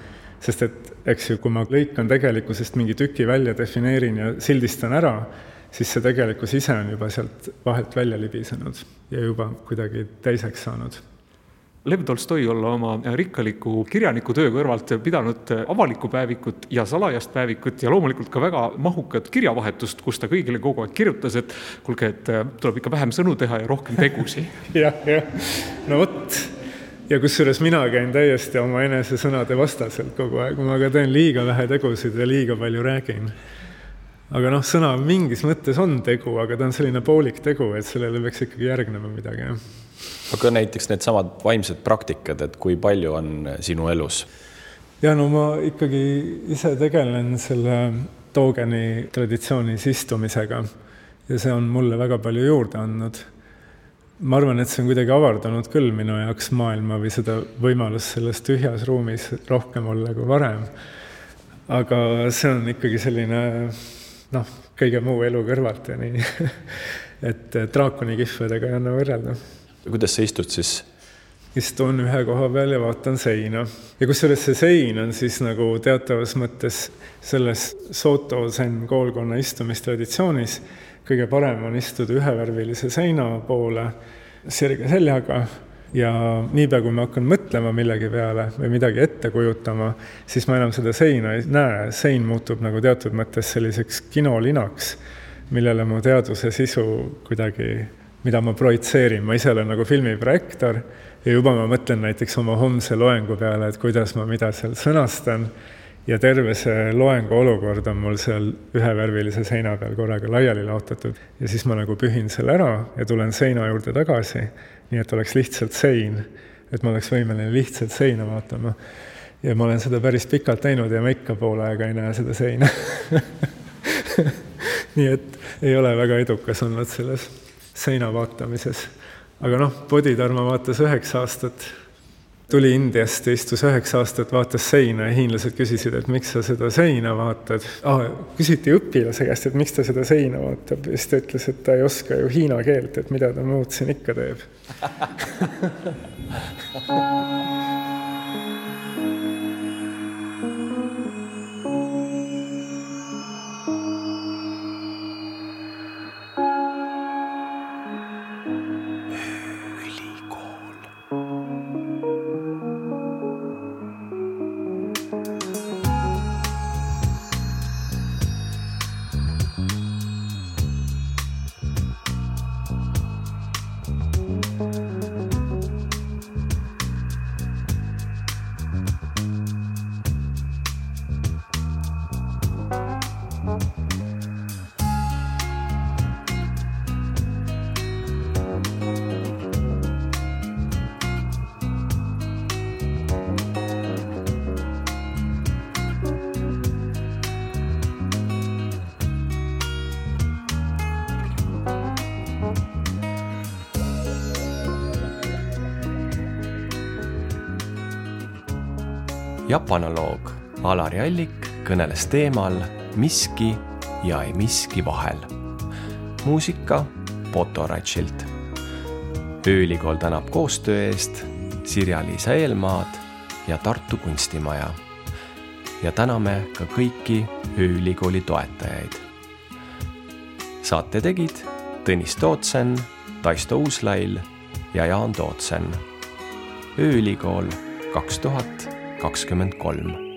sest et eks ju, kui ma lõikan tegelikkusest mingi tüki välja, defineerin ja sildistan ära, siis see tegelikkus ise on juba sealt vahelt välja libisenud ja juba kuidagi teiseks saanud. Lev Tolstoi olla oma rikkaliku kirjanikutöö kõrvalt pidanud avalikku päevikut ja salajast päevikut ja loomulikult ka väga mahukat kirjavahetust, kus ta kõigile kogu aeg kirjutas, et kuulge, et tuleb ikka vähem sõnu teha ja rohkem tegusid jah, jah, no vot ja kusjuures mina käin täiesti oma enesesõnade vastaselt kogu aeg, ma ka teen liiga vähe tegusid ja liiga palju räägin. aga noh, sõna mingis mõttes on tegu, aga ta on selline poolik tegu, et sellele peaks ikkagi järgnema midagi, jah. aga näiteks needsamad vaimsed praktikad, et kui palju on sinu elus? ja no ma ikkagi ise tegelen selle Togeni traditsioonis istumisega ja see on mulle väga palju juurde andnud ma arvan, et see on kuidagi avardanud küll minu jaoks maailma või seda võimalust selles tühjas ruumis rohkem olla kui varem. aga see on ikkagi selline noh, kõige muu elu kõrvalt ja nii et draakoni kihvedega ei anna võrrelda. kuidas sa istud siis? istun ühe koha peal ja vaatan seina. ja kusjuures see sein on siis nagu teatavas mõttes selles Soto Zen koolkonna istumistradtsioonis kõige parem on istuda ühevärvilise seina poole sirge seljaga ja niipea, kui ma hakkan mõtlema millegi peale või midagi ette kujutama, siis ma enam seda seina ei näe, sein muutub nagu teatud mõttes selliseks kinolinaks, millele mu teaduse sisu kuidagi, mida ma projitseerin, ma ise olen nagu filmiprojektor ja juba ma mõtlen näiteks oma homse loengu peale, et kuidas ma mida seal sõnastan ja terve see loengu olukord on mul seal ühevärvilise seina peal korraga laiali laotatud ja siis ma nagu pühin selle ära ja tulen seina juurde tagasi, nii et oleks lihtsalt sein, et ma oleks võimeline lihtsalt seina vaatama. ja ma olen seda päris pikalt teinud ja ma ikka pool aega ei näe seda seina nii et ei ole väga edukas olnud selles seina vaatamises. aga noh, Bodhidharma vaatas üheksa aastat tuli Indiast, istus üheksa aastat, vaatas seina ja hiinlased küsisid, et miks sa seda seina vaatad ah,. küsiti õpilase käest, et miks ta seda seina vaatab ja siis ta ütles, et ta ei oska ju hiina keelt, et mida ta muud siin ikka teeb japanaloog Alari Allik kõneles teemal Miski ja ei miski vahel. muusika Boto Ratšilt. ööülikool tänab koostöö eest Sirja-Liisa Eelmaad ja Tartu Kunstimaja. ja täname ka kõiki ööülikooli toetajaid. saate tegid Tõnis Tootsen, Taisto Uuslail ja Jaan Tootsen. ööülikool kaks tuhat kakskümmend kolm